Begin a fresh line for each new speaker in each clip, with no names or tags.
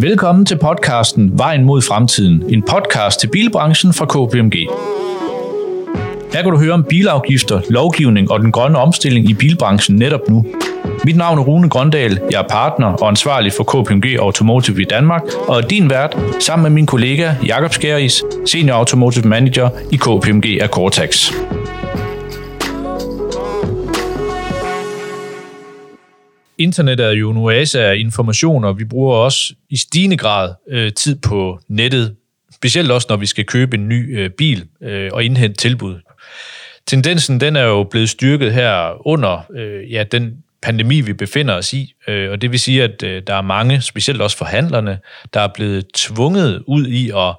Velkommen til podcasten Vejen mod fremtiden, en podcast til bilbranchen fra KPMG. Her kan du høre om bilafgifter, lovgivning og den grønne omstilling i bilbranchen netop nu. Mit navn er Rune Grøndal, jeg er partner og ansvarlig for KPMG Automotive i Danmark, og er din vært sammen med min kollega Jakob Skæris, Senior Automotive Manager i KPMG Akortax. Internet er jo en oase af information, og vi bruger også i stigende grad øh, tid på nettet, specielt også når vi skal købe en ny øh, bil øh, og indhente tilbud. Tendensen den er jo blevet styrket her under øh, ja, den pandemi, vi befinder os i. Øh, og det vil sige, at øh, der er mange, specielt også forhandlerne, der er blevet tvunget ud i at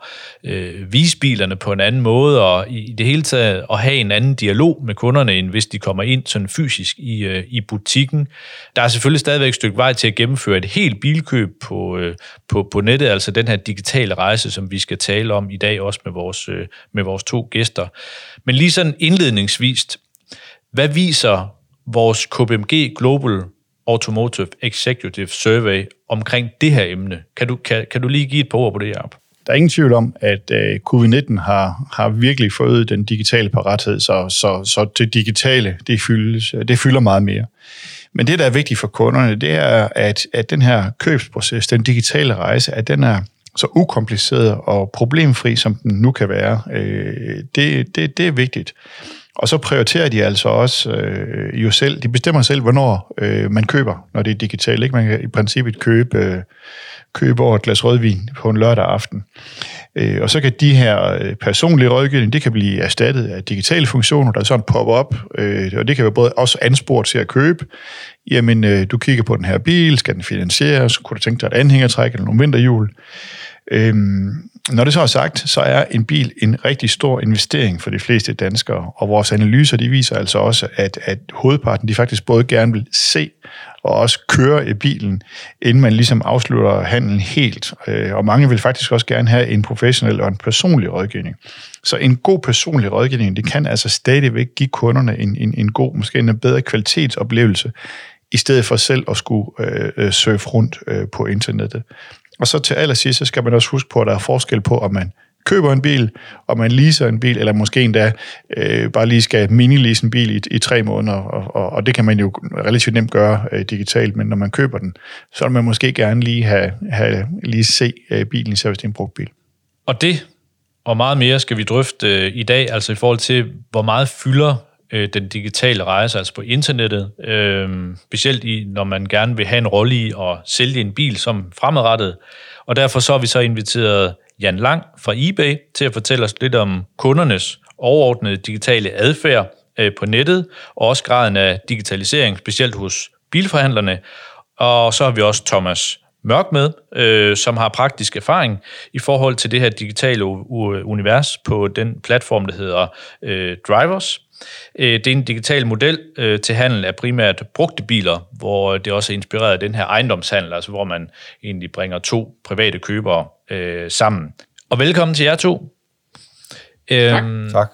øh, vise bilerne på en anden måde, og i det hele taget at have en anden dialog med kunderne, end hvis de kommer ind sådan fysisk i, øh, i butikken. Der er selvfølgelig stadigvæk et stykke vej til at gennemføre et helt bilkøb på, øh, på, på nettet, altså den her digitale rejse, som vi skal tale om i dag, også med vores, øh, med vores to gæster. Men lige sådan indledningsvist, hvad viser vores KPMG Global Automotive Executive Survey omkring det her emne. Kan du, kan, kan du lige give et par ord på det, Jacob?
Der er ingen tvivl om, at øh, covid-19 har, har virkelig fået den digitale parathed, så, så, så det digitale, det, fyldes, det fylder meget mere. Men det, der er vigtigt for kunderne, det er, at, at den her købsproces, den digitale rejse, at den er så ukompliceret og problemfri, som den nu kan være. Øh, det, det, det er vigtigt. Og så prioriterer de altså også øh, jo selv, de bestemmer selv, hvornår øh, man køber, når det er digitalt. Ikke? Man kan i princippet købe, øh, købe over et glas rødvin på en lørdag aften. Øh, og så kan de her øh, personlige rådgivning, det kan blive erstattet af digitale funktioner, der sådan popper op, øh, og det kan være både også anspor til at købe. Jamen, øh, du kigger på den her bil, skal den finansieres, kunne du tænke dig et anhængertræk eller nogle vinterhjul? Øhm, når det så er sagt, så er en bil en rigtig stor investering for de fleste danskere, og vores analyser de viser altså også, at, at hovedparten de faktisk både gerne vil se og også køre i bilen, inden man ligesom afslutter handlen helt. Øh, og mange vil faktisk også gerne have en professionel og en personlig rådgivning. Så en god personlig rådgivning, det kan altså stadigvæk give kunderne en, en, en god, måske en bedre kvalitetsoplevelse, i stedet for selv at skulle øh, øh, surfe rundt øh, på internettet. Og så til allersidst, så skal man også huske på, at der er forskel på, om man køber en bil, og man leaser en bil, eller måske endda øh, bare lige skal mini en bil i, i tre måneder, og, og, og det kan man jo relativt nemt gøre øh, digitalt, men når man køber den, så vil man måske gerne lige have, have lige se øh, bilen, især hvis det er en brugt bil.
Og det og meget mere skal vi drøfte øh, i dag, altså i forhold til, hvor meget fylder øh, den digitale rejse, altså på internettet, øh, specielt i, når man gerne vil have en rolle i at sælge en bil som fremadrettet. Og derfor så har vi så inviteret Jan Lang fra eBay til at fortælle os lidt om kundernes overordnede digitale adfærd øh, på nettet, og også graden af digitalisering, specielt hos bilforhandlerne. Og så har vi også Thomas Mørk med, øh, som har praktisk erfaring i forhold til det her digitale univers på den platform, der hedder øh, Drivers. Øh, det er en digital model øh, til handel af primært brugte biler, hvor det også er inspireret af den her ejendomshandel, altså hvor man egentlig bringer to private købere øh, sammen. Og velkommen til jer to.
Tak. Øhm, tak.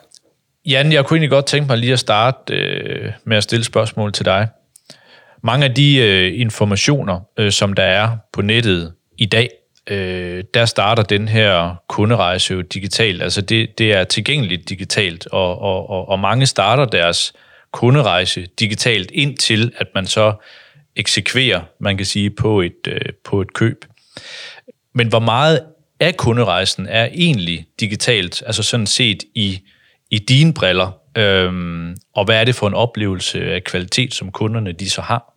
Jan, jeg kunne egentlig godt tænke mig lige at starte øh, med at stille spørgsmål til dig. Mange af de øh, informationer, øh, som der er på nettet i dag, øh, der starter den her kunderejse jo digitalt. Altså det, det er tilgængeligt digitalt, og, og, og, og mange starter deres kunderejse digitalt indtil, at man så eksekverer, man kan sige, på et, øh, på et køb. Men hvor meget af kunderejsen er egentlig digitalt, altså sådan set i, i dine briller, øhm, og hvad er det for en oplevelse af kvalitet, som kunderne de så har?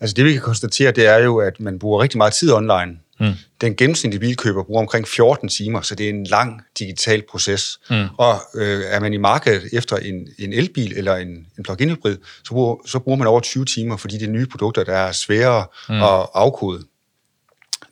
Altså det vi kan konstatere, det er jo, at man bruger rigtig meget tid online. Mm. Den gennemsnitlige bilkøber bruger omkring 14 timer, så det er en lang digital proces. Mm. Og øh, er man i markedet efter en, en elbil eller en, en plug-in hybrid, så bruger, så bruger man over 20 timer, fordi det er nye produkter, der er sværere mm. at afkode.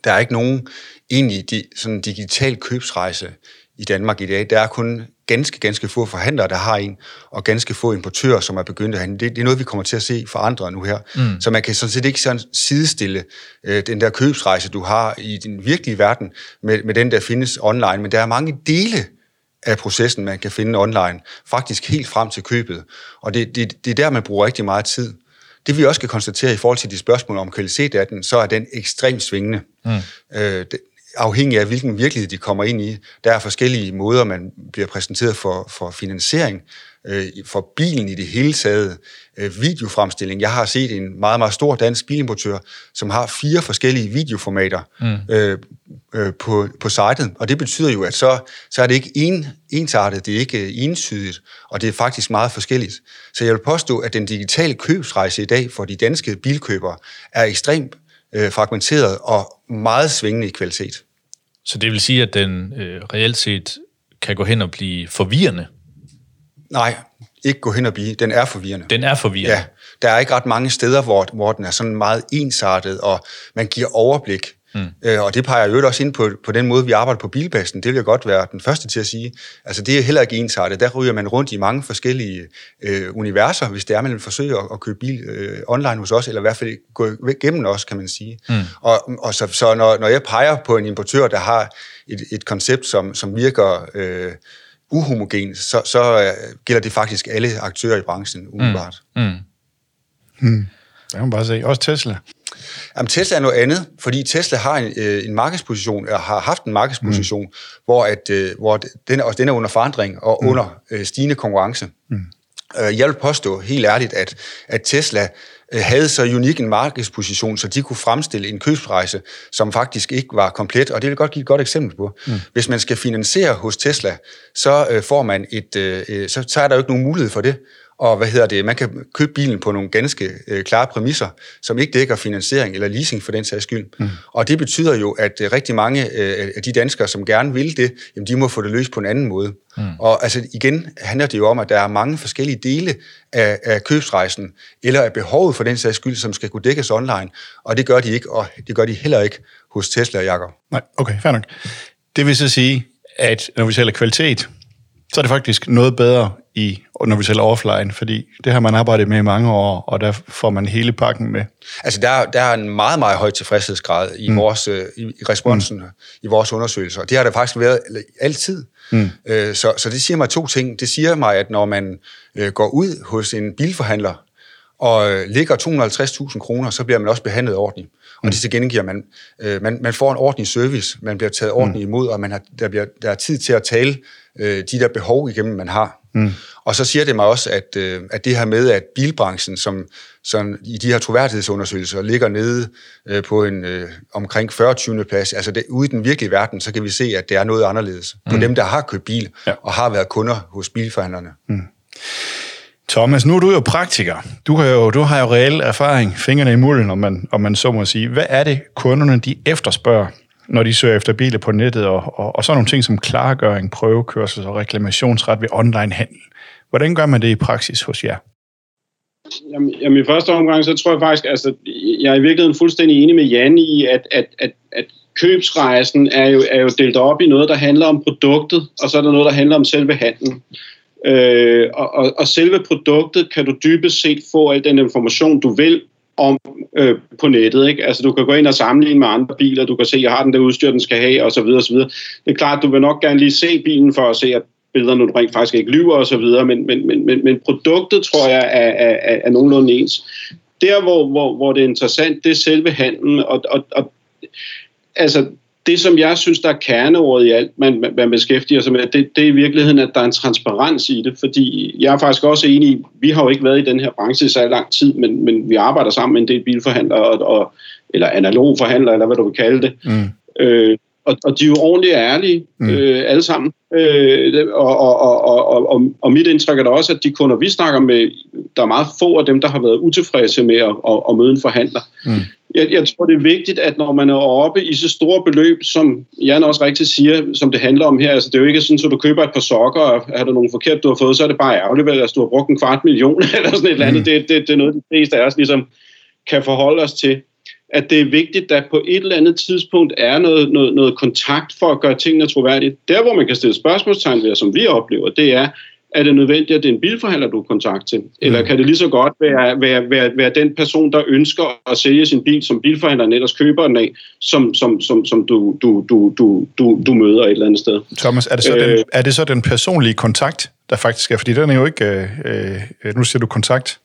Der er ikke nogen egentlig di, sådan digital købsrejse i Danmark i dag. Der er kun ganske, ganske få forhandlere, der har en, og ganske få importører, som er begyndt at have det, det er noget, vi kommer til at se forandre nu her. Mm. Så man kan sådan set ikke sådan sidestille øh, den der købsrejse, du har i den virkelige verden, med, med den, der findes online. Men der er mange dele af processen, man kan finde online, faktisk helt frem til købet. Og det, det, det er der, man bruger rigtig meget tid. Det vi også kan konstatere i forhold til de spørgsmål om kvalitet af den, så er den ekstremt svingende. Mm. Øh, det, afhængig af, hvilken virkelighed de kommer ind i. Der er forskellige måder, man bliver præsenteret for, for finansiering, øh, for bilen i det hele taget, øh, videofremstilling. Jeg har set en meget, meget stor dansk bilimportør, som har fire forskellige videoformater mm. øh, øh, på, på sitet, og det betyder jo, at så, så er det ikke en, ensartet, det er ikke øh, ensydigt, og det er faktisk meget forskelligt. Så jeg vil påstå, at den digitale købsrejse i dag for de danske bilkøbere er ekstremt øh, fragmenteret og meget svingende i kvalitet.
Så det vil sige, at den øh, reelt set kan gå hen og blive forvirrende?
Nej, ikke gå hen og blive. Den er forvirrende.
Den er forvirrende?
Ja. Der er ikke ret mange steder, hvor, hvor den er sådan meget ensartet, og man giver overblik. Mm. Øh, og det peger jo også ind på, på den måde, vi arbejder på bilbasen. Det vil jeg godt være den første til at sige. Altså, det er heller ikke ensartet. Der ryger man rundt i mange forskellige øh, universer, hvis det er, man vil forsøge at, at købe bil øh, online hos os, eller i hvert fald gå gennem os, kan man sige. Mm. Og, og så, så når, når jeg peger på en importør, der har et, et koncept, som, som virker... Øh, uhomogen, så, så uh, gælder det faktisk alle aktører i branchen umiddelbart. Mm. Mm.
Hmm. Det kan man bare se. Også Tesla.
Jamen, Tesla er noget andet, fordi Tesla har en, øh, en markedsposition, eller har haft en markedsposition, mm. hvor, at, øh, hvor den, og den er under forandring og mm. under øh, stigende konkurrence. Mm. Øh, jeg vil påstå helt ærligt, at, at Tesla øh, havde så unik en markedsposition, så de kunne fremstille en købsrejse, som faktisk ikke var komplet. Og det vil godt give et godt eksempel på. Mm. Hvis man skal finansiere hos Tesla, så øh, får man et, så, så er der jo ikke nogen mulighed for det og hvad hedder det, man kan købe bilen på nogle ganske øh, klare præmisser, som ikke dækker finansiering eller leasing for den sags skyld. Mm. Og det betyder jo, at øh, rigtig mange øh, af de danskere, som gerne vil det, jamen, de må få det løst på en anden måde. Mm. Og altså igen handler det jo om, at der er mange forskellige dele af, af købsrejsen, eller af behovet for den sags skyld, som skal kunne dækkes online, og det gør de ikke, og det gør de heller ikke hos Tesla og Jacob.
Nej, okay, fair nok. Det vil så sige, at når vi taler kvalitet, så er det faktisk noget bedre i, når vi sælger offline, fordi det har man arbejdet med i mange år, og der får man hele pakken med.
Altså der, der er en meget, meget høj tilfredshedsgrad i, mm. vores, øh, i, i responsen mm. i vores undersøgelser. Det har der faktisk været altid. Mm. Øh, så, så det siger mig to ting. Det siger mig, at når man øh, går ud hos en bilforhandler, og øh, ligger 250.000 kroner, så bliver man også behandlet ordentligt. Og mm. det til gengiver man, øh, man, man får en ordentlig service, man bliver taget ordentligt mm. imod, og man har, der, bliver, der er tid til at tale øh, de der behov igennem, man har. Mm. Og så siger det mig også, at, øh, at det her med, at bilbranchen, som, som i de her troværdighedsundersøgelser ligger nede øh, på en øh, omkring 40. 20. plads, altså det, ude i den virkelige verden, så kan vi se, at det er noget anderledes mm. på dem, der har købt bil ja. og har været kunder hos bilforhandlerne. Mm.
Thomas, nu er du jo praktiker. Du har jo, du har jo reel erfaring, fingrene i mulden, om man, om man så må sige. Hvad er det, kunderne de efterspørger, når de søger efter biler på nettet, og, og, og så nogle ting som klargøring, prøvekørsel og reklamationsret ved online handel. Hvordan gør man det i praksis hos jer?
Jamen, jamen i første omgang, så tror jeg faktisk, altså, jeg er i virkeligheden fuldstændig enig med Jan i, at, at, at, at købsrejsen er jo, er jo delt op i noget, der handler om produktet, og så er der noget, der handler om selve handlen. Øh, og, og, og selve produktet kan du dybest set få al den information, du vil om øh, på nettet. Ikke? Altså, du kan gå ind og sammenligne med andre biler, du kan se, jeg har den der udstyr, den skal have, osv. osv. Det er klart, du vil nok gerne lige se bilen for at se, at billederne du rent faktisk ikke lyver osv., men, men, men, men, men produktet, tror jeg, er, er, er nogenlunde ens. Der, hvor, hvor, hvor det er interessant, det er selve handlen, og, og, og altså, det, som jeg synes, der er kerneordet i alt, man, man beskæftiger sig med, det, det er i virkeligheden, at der er en transparens i det, fordi jeg er faktisk også enig i, vi har jo ikke været i den her branche i så lang tid, men, men vi arbejder sammen med en del bilforhandlere, og, og, eller analogforhandlere, eller hvad du vil kalde det. Mm. Øh, og, og de er jo ordentligt ærlige, mm. øh, alle sammen. Øh, og, og, og, og, og, mit indtryk er da også, at de kunder, vi snakker med, der er meget få af dem, der har været utilfredse med at, at, at møde en forhandler. Mm. Jeg, jeg tror, det er vigtigt, at når man er oppe i så store beløb, som Jan også rigtigt siger, som det handler om her, altså det er jo ikke sådan, at du køber et par sokker, og er der nogen forkert, du har fået, så er det bare ærgerligt, at altså, du har brugt en kvart million eller sådan et eller andet. Mm. Det, det, det er noget, de fleste af os ligesom kan forholde os til at det er vigtigt, at på et eller andet tidspunkt er noget, noget, noget kontakt for at gøre tingene troværdige. Der, hvor man kan stille spørgsmålstegn ved, som vi oplever, det er, er det nødvendigt, at det er en bilforhandler, du har kontakt til? Eller mm. kan det lige så godt være, være, være, være den person, der ønsker at sælge sin bil, som bilforhandleren ellers køber den af, som, som, som, som du, du, du, du, du, du møder et eller andet sted?
Thomas, er det, så øh, den, er det så den personlige kontakt, der faktisk er? Fordi den er jo ikke... Øh, øh, nu siger du kontakt.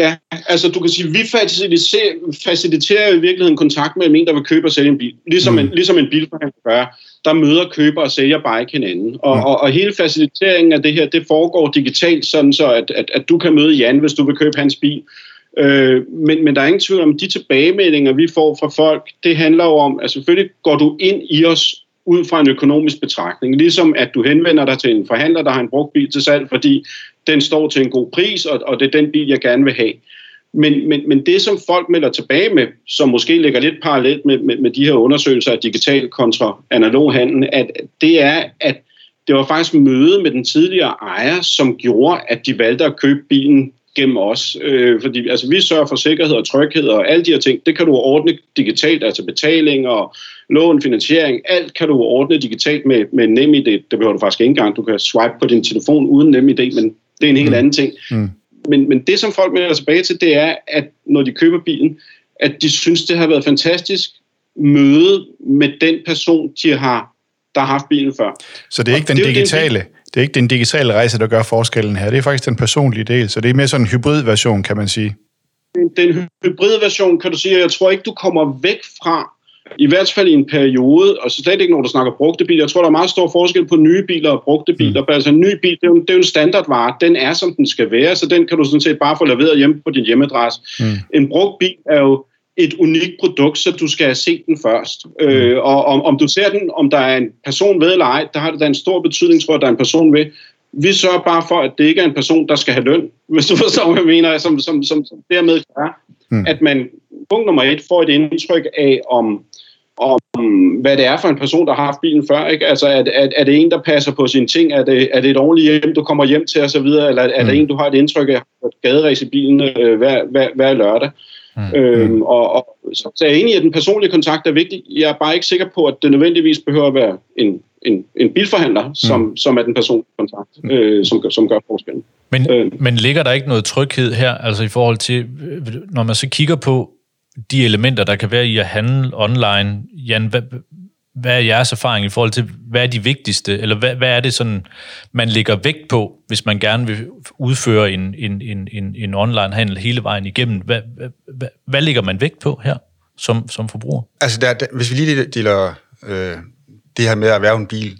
Ja, altså du kan sige, vi faciliterer, faciliterer i virkeligheden kontakt med en, der vil købe og sælge en bil. Ligesom, mm. en, ligesom en bilforhandler gør. Der møder køber og sælger bare ikke hinanden. Og, mm. og, og hele faciliteringen af det her, det foregår digitalt, sådan så at, at, at du kan møde Jan, hvis du vil købe hans bil. Øh, men, men der er ingen tvivl om, de tilbagemeldinger, vi får fra folk, det handler jo om, at selvfølgelig går du ind i os ud fra en økonomisk betragtning. Ligesom at du henvender dig til en forhandler, der har en brugt bil til salg, fordi den står til en god pris, og, og det er den bil, jeg gerne vil have. Men, men, men det, som folk melder tilbage med, som måske ligger lidt parallelt med, med, med de her undersøgelser af digital kontra analog handel, at det er, at det var faktisk møde med den tidligere ejer, som gjorde, at de valgte at købe bilen gennem os. Øh, fordi altså, vi sørger for sikkerhed og tryghed og alle de her ting. Det kan du ordne digitalt, altså betaling og lån, finansiering. Alt kan du ordne digitalt med, med NemID. Det behøver du faktisk ikke engang. Du kan swipe på din telefon uden NemID, men det er en helt mm. anden ting. Mm. Men, men det, som folk melder tilbage til, det er, at når de køber bilen, at de synes, det har været fantastisk møde med den person, de har, der har haft bilen før.
Så det er ikke den det digitale, det, det er ikke den digitale rejse, der gør forskellen her. Det er faktisk den personlige del, så det er mere sådan en hybrid-version, kan man sige.
Den hybrid-version, kan du sige, jeg tror ikke, du kommer væk fra i hvert fald i en periode, og så slet ikke, når du snakker brugte biler. Jeg tror, der er meget stor forskel på nye biler og brugte biler. Mm. Altså en ny bil, det er, jo, det er jo en standardvare. Den er, som den skal være, så den kan du sådan set bare få leveret hjemme på din hjemmeadresse. Mm. En brugt bil er jo et unikt produkt, så du skal se den først. Mm. Øh, og om, om du ser den, om der er en person ved eller ej, der har det da en stor betydning, tror jeg, at der er en person ved. Vi sørger bare for, at det ikke er en person, der skal have løn, hvis du forstår, hvad jeg mener, som, som, som, som dermed gør, mm. at man, punkt nummer et, får et indtryk af, om om, hvad det er for en person, der har haft bilen før. Ikke? Altså, er, er, er det en, der passer på sine ting? Er det, er det et ordentligt hjem, du kommer hjem til osv.? Eller er mm. det en, du har et indtryk af at i bilen øh, hver, hver, hver lørdag? Mm. Øhm, og, og, så, så jeg er enig i, at den personlige kontakt er vigtig. Jeg er bare ikke sikker på, at det nødvendigvis behøver at være en, en, en bilforhandler, mm. som, som er den personlige kontakt, mm. øh, som, som gør forskellen.
Men, øh. men ligger der ikke noget tryghed her, altså i forhold til, når man så kigger på, de elementer, der kan være i at handle online. Jan, hvad, hvad er jeres erfaring i forhold til, hvad er de vigtigste, eller hvad, hvad er det sådan, man lægger vægt på, hvis man gerne vil udføre en, en, en, en, en online handel hele vejen igennem? Hvad, hvad, hvad, lægger man vægt på her som, som forbruger?
Altså, der, der, hvis vi lige deler øh, det her med at erhverve en bil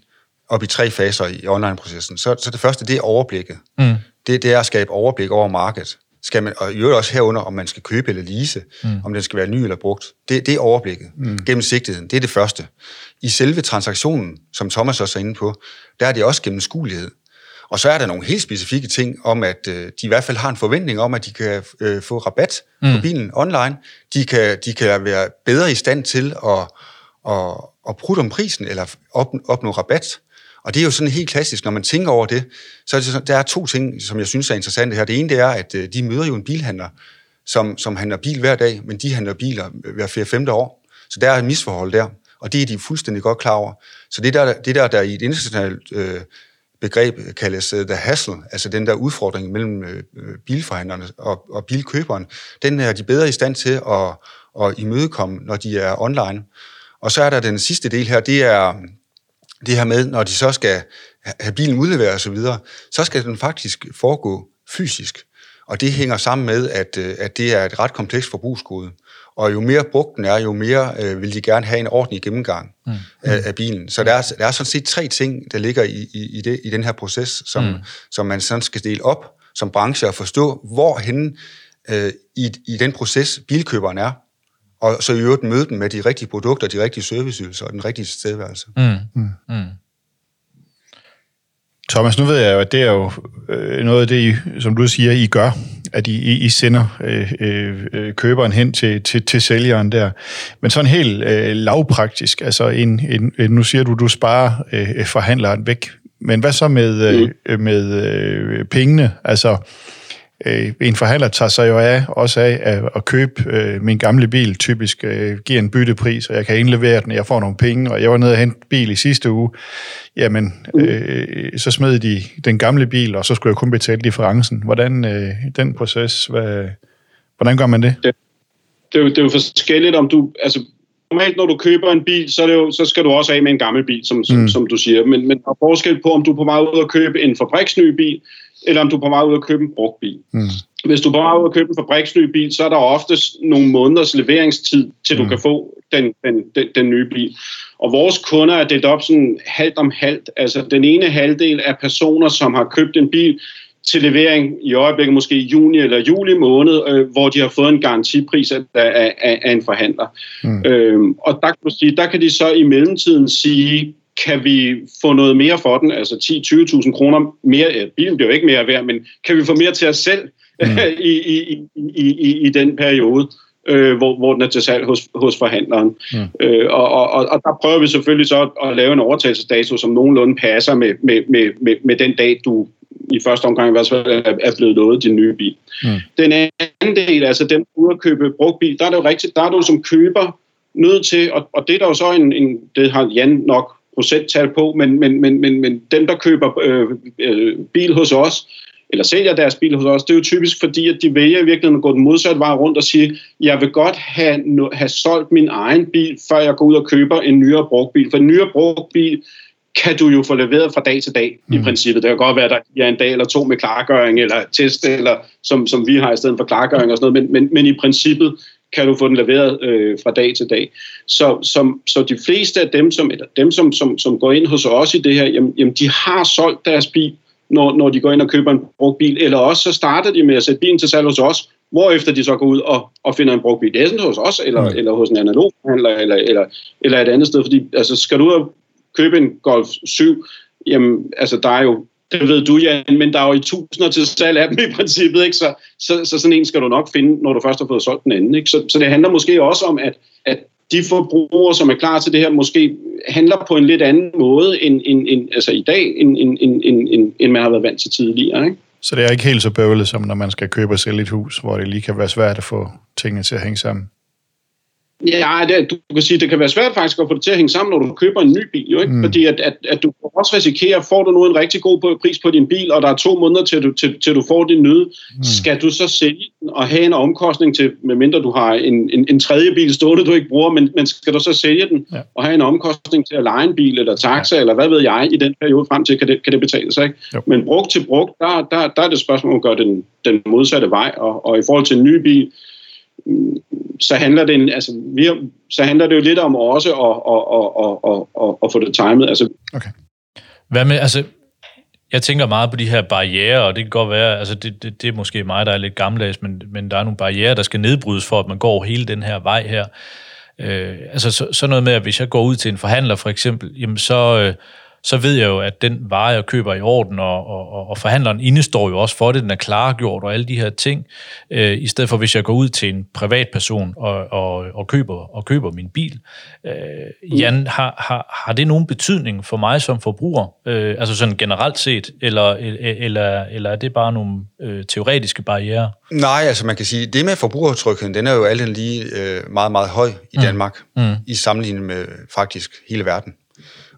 op i tre faser i online-processen, så, så det første, det er overblikket. Mm. Det, det er at skabe overblik over markedet skal man, og i øvrigt også herunder, om man skal købe eller lease, mm. om den skal være ny eller brugt. Det, det er overblikket. Mm. Gennemsigtigheden, det er det første. I selve transaktionen, som Thomas også er inde på, der er det også gennemskuelighed. Og så er der nogle helt specifikke ting om, at øh, de i hvert fald har en forventning om, at de kan øh, få rabat mm. på bilen online. De kan, de kan være bedre i stand til at, at, at prutte om prisen eller op, opnå rabat. Og det er jo sådan helt klassisk, når man tænker over det, så er det sådan, der er to ting, som jeg synes er interessante her. Det ene det er, at øh, de møder jo en bilhandler, som, som handler bil hver dag, men de handler biler hver fire femte år. Så der er et misforhold der, og det er de fuldstændig godt klar over. Så det der, det der, der i et internationalt øh, begreb kaldes uh, the hassle, altså den der udfordring mellem øh, øh, bilforhandlerne og, og bilkøberen, den er de bedre i stand til at, at imødekomme, når de er online. Og så er der den sidste del her, det er, det her med, når de så skal have bilen udleveret osv., så, videre, så skal den faktisk foregå fysisk. Og det hænger sammen med, at, øh, at det er et ret komplekst forbrugsgode. Og jo mere brugt den er, jo mere øh, vil de gerne have en ordentlig gennemgang mm. af, af bilen. Så der er, der er sådan set tre ting, der ligger i, i, i, det, i den her proces, som, mm. som man sådan skal dele op som branche og forstå, hvorhen øh, i, i den proces bilkøberen er og så i øvrigt møde dem med de rigtige produkter, de rigtige serviceydelser og den rigtige stedværelse. Mm. Mm. Mm.
Thomas, nu ved jeg jo, at det er jo øh, noget af det, I, som du siger, I gør, at I, I sender øh, øh, køberen hen til, til, til sælgeren der. Men sådan helt øh, lavpraktisk, altså en, en, nu siger du, du sparer øh, forhandleren væk, men hvad så med, øh, mm. med øh, pengene? Altså, øh, en forhandler tager sig jo af, også af at, at købe øh, min gamle bil, typisk øh, giver en byttepris, og jeg kan indlevere den, jeg får nogle penge, og jeg var nede og hente bil i sidste uge, jamen, mm. øh, så smed de den gamle bil, og så skulle jeg kun betale differencen. Hvordan øh, den proces, hvad, hvordan gør man det?
det? Det er, jo, det er jo forskelligt, om du, altså normalt, når du køber en bil, så, er det jo, så skal du også af med en gammel bil, som, som, mm. som du siger. Men, men der er forskel på, om du er på vej ud og købe en fabriksny bil, eller om du er på vej ud og købe en brugt bil. Mm. hvis du bare er ude og købe en fabriksny bil, så er der ofte nogle måneders leveringstid, til du mm. kan få den, den, den, den nye bil. Og vores kunder er delt op sådan halvt om halvt. Altså den ene halvdel er personer, som har købt en bil til levering i øjeblikket, måske i juni eller juli måned, øh, hvor de har fået en garantipris af, af, af en forhandler. Mm. Øhm, og der kan, sige, der kan de så i mellemtiden sige, kan vi få noget mere for den, altså 10-20.000 kroner mere, bilen bliver jo ikke mere værd, men kan vi få mere til os selv mm. i, i, i, i, i den periode? øh, hvor, hvor den er til salg hos, hos forhandleren. Mm. Øh, og, og, og der prøver vi selvfølgelig så at, at lave en overtagelsesdato, som nogenlunde passer med, med, med, med, med den dag, du i første omgang i hvert fald er blevet lovet din nye bil. Mm. Den anden del, altså dem ude at købe brugt bil, der er det jo rigtigt, der er du som køber nødt til, og, og det er der jo så en, en, det har Jan nok procenttal på, men, men, men, men, men dem, der køber øh, øh, bil hos os, eller sælger deres bil hos os, det er jo typisk fordi, at de vælger i virkeligheden at gå den modsatte vej rundt og sige, jeg vil godt have, have solgt min egen bil, før jeg går ud og køber en nyere brugt bil. For en nyere brugt bil kan du jo få leveret fra dag til dag mm. i princippet. Det kan godt være, at der er en dag eller to med klargøring eller test, eller som, som vi har i stedet for klargøring og sådan noget, men, men, men i princippet kan du få den leveret øh, fra dag til dag. Så, som, så de fleste af dem, som, eller dem som, som, som går ind hos os i det her, jamen, jamen de har solgt deres bil, når, når de går ind og køber en brugt bil, eller også så starter de med at sætte bilen til salg hos os, hvorefter de så går ud og, og finder en brugt bil, enten hos os, eller, mm. eller hos en analog handler, eller, eller, eller et andet sted, fordi altså, skal du ud og købe en Golf 7, jamen, altså der er jo det ved du, Jan, men der er jo i tusinder til salg af dem i princippet, ikke? Så, så, så sådan en skal du nok finde, når du først har fået solgt den anden. Ikke? Så, så det handler måske også om, at, at de forbrugere, som er klar til det her, måske handler på en lidt anden måde end, end, end altså i dag, end, end, end, end, end man har været vant til tidligere. Ikke?
Så det er ikke helt så bøvlet, som når man skal købe og sælge et hus, hvor det lige kan være svært at få tingene til at hænge sammen?
Ja, det, du kan sige, det kan være svært faktisk at få det til at hænge sammen, når du køber en ny bil, jo ikke? Mm. Fordi at, at, at du også risikerer, får du nu en rigtig god pris på din bil, og der er to måneder til du, til, til du får din nyde, mm. skal du så sælge den og have en omkostning til, medmindre du har en, en, en tredje bil stående, du ikke bruger, men, men skal du så sælge den ja. og have en omkostning til at lege en bil eller taxa, ja. eller hvad ved jeg, i den periode frem til, kan det, kan det betale sig, ikke? Jo. Men brugt til brugt, der, der, der er det spørgsmål at gøre den, den modsatte vej, og, og i forhold til en ny bil, så handler det, altså, vi, så handler det jo lidt om også at, at, at, at, at, at få det timet. Altså,
okay. Hvad med, altså, jeg tænker meget på de her barriere, og det kan godt være, altså det, det, det er måske mig, der er lidt gammeldags, men, men der er nogle barriere, der skal nedbrydes for, at man går hele den her vej her. Øh, altså så, så noget med, at hvis jeg går ud til en forhandler for eksempel, jamen så, øh, så ved jeg jo, at den vare, jeg køber i orden, og, og, og forhandleren indestår jo også for det, den er klargjort og alle de her ting, øh, i stedet for hvis jeg går ud til en privatperson og, og, og, køber, og køber min bil. Øh, Jan, har, har, har det nogen betydning for mig som forbruger, øh, altså sådan generelt set, eller, eller, eller er det bare nogle øh, teoretiske barriere?
Nej, altså man kan sige, det med forbrugertrygheden, den er jo alt lige øh, meget, meget høj i mm. Danmark, mm. i sammenligning med faktisk hele verden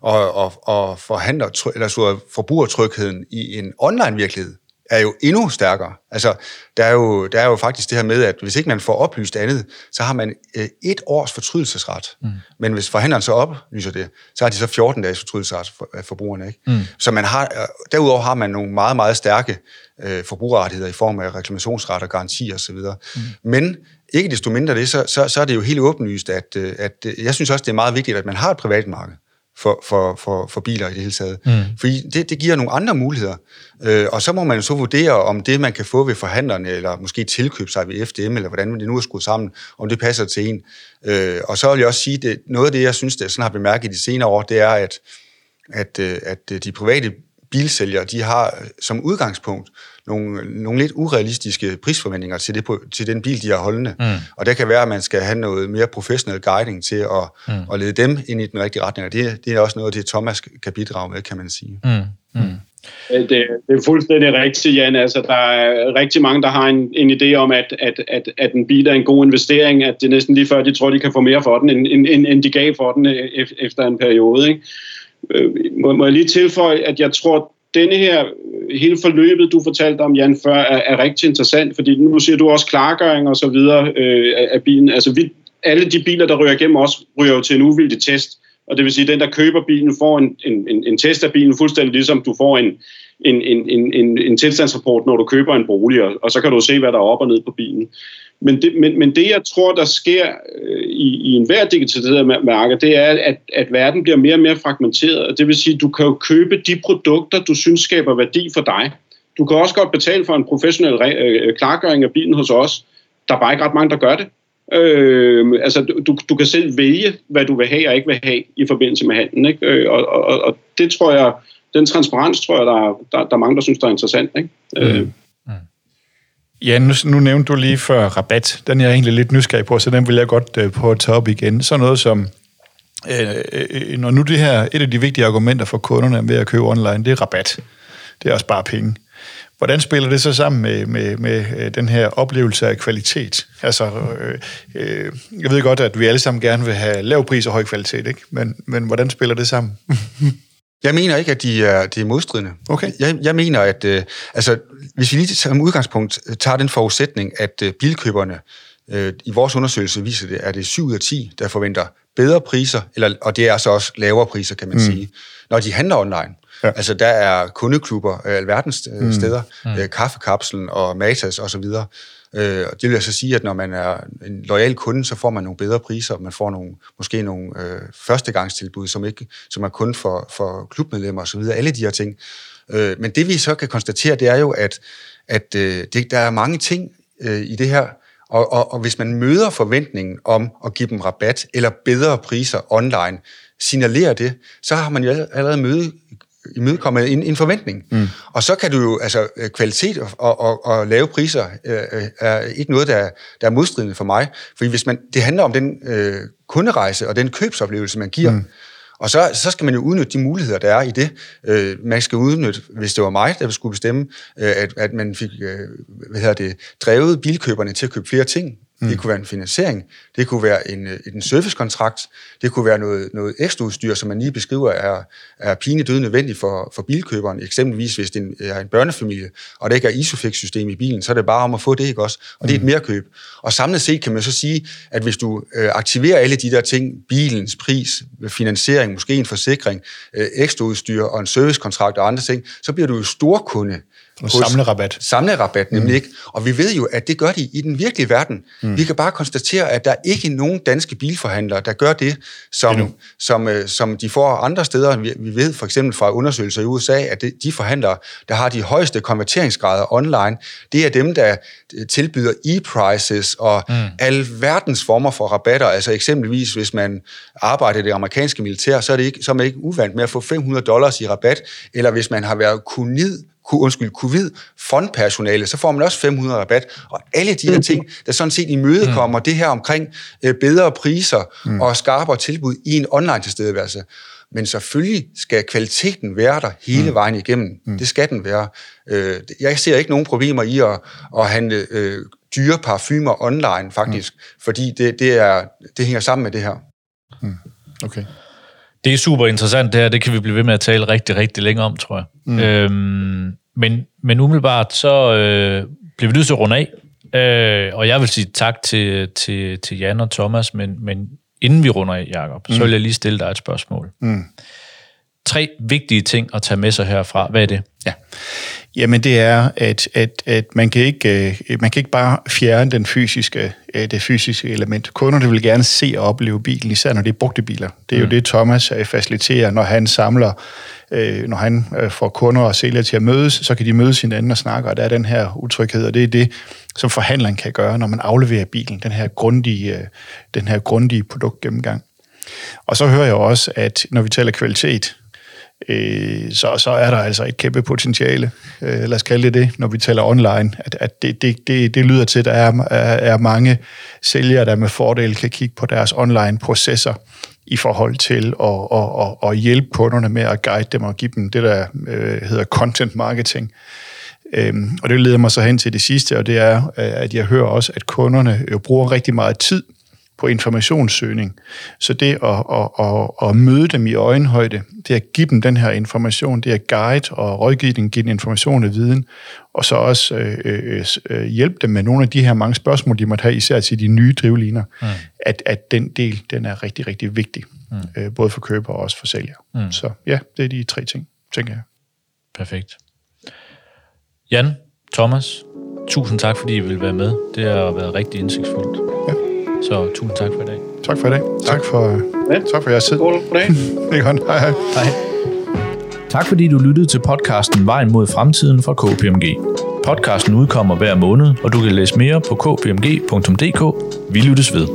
og, og, og forhandler, eller så forbrugertrygheden i en online virkelighed er jo endnu stærkere. Altså, der er, jo, der er jo faktisk det her med, at hvis ikke man får oplyst andet, så har man øh, et års fortrydelsesret. Mm. Men hvis forhandleren så oplyser det, så har de så 14 dages fortrydelsesret for for forbrugerne. Ikke? Mm. Så man har, øh, derudover har man nogle meget, meget stærke øh, forbrugerrettigheder i form af reklamationsret og garanti osv. Mm. Men ikke desto mindre det, så, så, så er det jo helt åbenlyst, at, øh, at jeg synes også, det er meget vigtigt, at man har et privat marked for, for, for, for biler i det hele taget. Mm. Fordi det, det giver nogle andre muligheder. Øh, og så må man så vurdere, om det, man kan få ved forhandlerne, eller måske tilkøbe sig ved FDM, eller hvordan det nu er skruet sammen, om det passer til en. Øh, og så vil jeg også sige, at noget af det, jeg synes, det sådan har bemærket i de senere år, det er, at, at, øh, at de private bilsælgere, de har som udgangspunkt nogle, nogle lidt urealistiske prisforventninger til, det, til den bil, de har holdende. Mm. Og det kan være, at man skal have noget mere professionel guiding til at, mm. at lede dem ind i den rigtige retning. Og det, det er også noget det, Thomas kan bidrage med, kan man sige. Mm. Mm.
Det, det er fuldstændig rigtigt, Jan. Altså, der er rigtig mange, der har en, en idé om, at, at, at, at en bil er en god investering, at det er næsten lige før, de tror, de kan få mere for den, end, end, end de gav for den øh, efter en periode. Ikke? Øh, må, må jeg lige tilføje, at jeg tror, denne her, hele forløbet, du fortalte om, Jan, før, er, er rigtig interessant, fordi nu siger du også klargøring og så videre øh, af, af bilen. Altså, vi, alle de biler, der ryger igennem os, ryger jo til en uvildig test, Og det vil sige, at den, der køber bilen, får en, en, en, en test af bilen, fuldstændig ligesom du får en, en, en, en, en tilstandsrapport, når du køber en bolig, og, og så kan du se, hvad der er op og ned på bilen. Men det, men, men det jeg tror, der sker øh, i, i enhver digitaliseret marked, det er, at, at verden bliver mere og mere fragmenteret. Det vil sige, at du kan jo købe de produkter, du synes skaber værdi for dig. Du kan også godt betale for en professionel re- øh, øh, klargøring af bilen hos os. Der er bare ikke ret mange, der gør det. Øh, altså, du, du kan selv vælge, hvad du vil have og ikke vil have i forbindelse med handlen. Ikke? Øh, og, og, og det tror jeg, den transparens tror jeg, der er, der, der er mange, der synes, der er interessant. Ikke? Mm. Øh. Mm.
Ja, nu, nu nævnte du lige før rabat. Den er jeg egentlig lidt nysgerrig på, så den vil jeg godt uh, på at tage op igen. Så noget som, uh, uh, når nu det her, et af de vigtige argumenter for kunderne ved at købe online, det er rabat. Det er også bare penge. Hvordan spiller det så sammen med, med, med den her oplevelse af kvalitet? Altså, øh, øh, jeg ved godt, at vi alle sammen gerne vil have lav pris og høj kvalitet, ikke? Men, men hvordan spiller det sammen?
Jeg mener ikke, at de er, de er modstridende.
Okay.
Jeg, jeg mener, at øh, altså, hvis vi lige som udgangspunkt øh, tager den forudsætning, at øh, bilkøberne øh, i vores undersøgelse viser det, at det er 7 ud af 10, der forventer bedre priser, eller, og det er så også lavere priser, kan man mm. sige, når de handler online. Ja. Altså, der er kundeklubber, øh, alverdens øh, mm. steder, mm. Øh, kaffekapslen og Matas osv., Øh, og det vil altså sige, at når man er en lojal kunde, så får man nogle bedre priser, og man får nogle, måske nogle øh, førstegangstilbud, som, ikke, som er kun for, for klubmedlemmer osv., alle de her ting. Øh, men det vi så kan konstatere, det er jo, at, at øh, det, der er mange ting øh, i det her, og, og, og hvis man møder forventningen om at give dem rabat eller bedre priser online, signalerer det, så har man jo allerede møde, imødekomme en, en forventning. Mm. Og så kan du jo, altså øh, kvalitet og, og, og lave priser øh, øh, er ikke noget, der, der er modstridende for mig. Fordi hvis man, det handler om den øh, kunderejse og den købsoplevelse, man giver. Mm. Og så, så skal man jo udnytte de muligheder, der er i det. Øh, man skal udnytte, hvis det var mig, der skulle bestemme, øh, at, at man fik øh, hvad hedder det, drevet bilkøberne til at købe flere ting. Mm. Det kunne være en finansiering, det kunne være en, øh, en servicekontrakt, det kunne være noget, noget ekstra udstyr, som man lige beskriver er, er pinedød nødvendigt for, for bilkøberen. Eksempelvis hvis det er en børnefamilie, og der ikke er Isofix-system i bilen, så er det bare om at få det, ikke også? Og det er et mm. merkøb. Og samlet set kan man så sige, at hvis du øh, aktiverer alle de der ting, bilens pris, finansiering, måske en forsikring, øh, ekstra udstyr og en servicekontrakt og andre ting, så bliver du jo storkunde
Samle rabat.
Samle rabat, nemlig mm. ikke. Og vi ved jo, at det gør de i den virkelige verden. Mm. Vi kan bare konstatere, at der er ikke nogen danske bilforhandlere, der gør det, som, som, øh, som de får andre steder. Vi, vi ved for eksempel fra undersøgelser i USA, at det, de forhandlere, der har de højeste konverteringsgrader online, det er dem, der øh, tilbyder e-prices og mm. alverdens former for rabatter. Altså eksempelvis, hvis man arbejder i det amerikanske militær, så er, det ikke, så er man ikke uvant med at få 500 dollars i rabat, eller hvis man har været kunid undskyld, covid fondpersonale, så får man også 500 rabat. Og alle de her ting, der sådan set imødekommer mm. det her omkring øh, bedre priser mm. og skarpere tilbud i en online tilstedeværelse. Men selvfølgelig skal kvaliteten være der hele mm. vejen igennem. Mm. Det skal den være. Øh, jeg ser ikke nogen problemer i at, at handle øh, dyre parfumer online, faktisk, mm. fordi det, det, er, det hænger sammen med det her.
Mm. Okay.
Det er super interessant det her, det kan vi blive ved med at tale rigtig, rigtig længe om, tror jeg. Mm. Øhm, men, men umiddelbart så øh, bliver vi nødt til at runde af. Øh, og jeg vil sige tak til, til, til Jan og Thomas, men, men inden vi runder af, Jacob, mm. så vil jeg lige stille dig et spørgsmål. Mm. Tre vigtige ting at tage med sig herfra. Hvad er det?
Ja. Jamen det er, at, at, at man, kan ikke, øh, man kan ikke bare fjerne den fysiske, øh, det fysiske element. Kunderne vil gerne se og opleve bilen, især når det er brugte biler. Det er mm. jo det, Thomas øh, faciliterer, når han samler, når han får kunder og sælgere til at mødes, så kan de mødes hinanden og snakke, og der er den her utryghed, og det er det, som forhandleren kan gøre, når man afleverer bilen, den her grundige, den her grundige produktgennemgang. Og så hører jeg også, at når vi taler kvalitet, øh, så, så er der altså et kæmpe potentiale, øh, lad os kalde det det, når vi taler online, at, at det, det, det, det lyder til, at der er, er mange sælgere, der med fordel kan kigge på deres online processer i forhold til at, at, at, at hjælpe kunderne med at guide dem og give dem det, der øh, hedder content marketing. Øhm, og det leder mig så hen til det sidste, og det er, øh, at jeg hører også, at kunderne jo bruger rigtig meget tid på informationssøgning. Så det at, at, at, at møde dem i øjenhøjde, det at give dem den her information, det at guide og rådgive dem, give dem information og viden, og så også øh, øh, øh, hjælpe dem med nogle af de her mange spørgsmål, de måtte have, især til de nye drivliner, mm. at, at den del, den er rigtig, rigtig vigtig, mm. øh, både for køber og også for sælger. Mm. Så ja, det er de tre ting, tænker jeg.
Perfekt. Jan, Thomas, tusind tak, fordi I vil være med. Det har været rigtig indsigtsfuldt. Så tusind tak for i dag.
Tak for i dag. Tak, tak for, ja. tak for jeres tid.
God dag.
det er godt. Hej, hej.
hej. Tak fordi du lyttede til podcasten Vejen mod fremtiden fra KPMG. Podcasten udkommer hver måned, og du kan læse mere på kpmg.dk. Vi lyttes ved.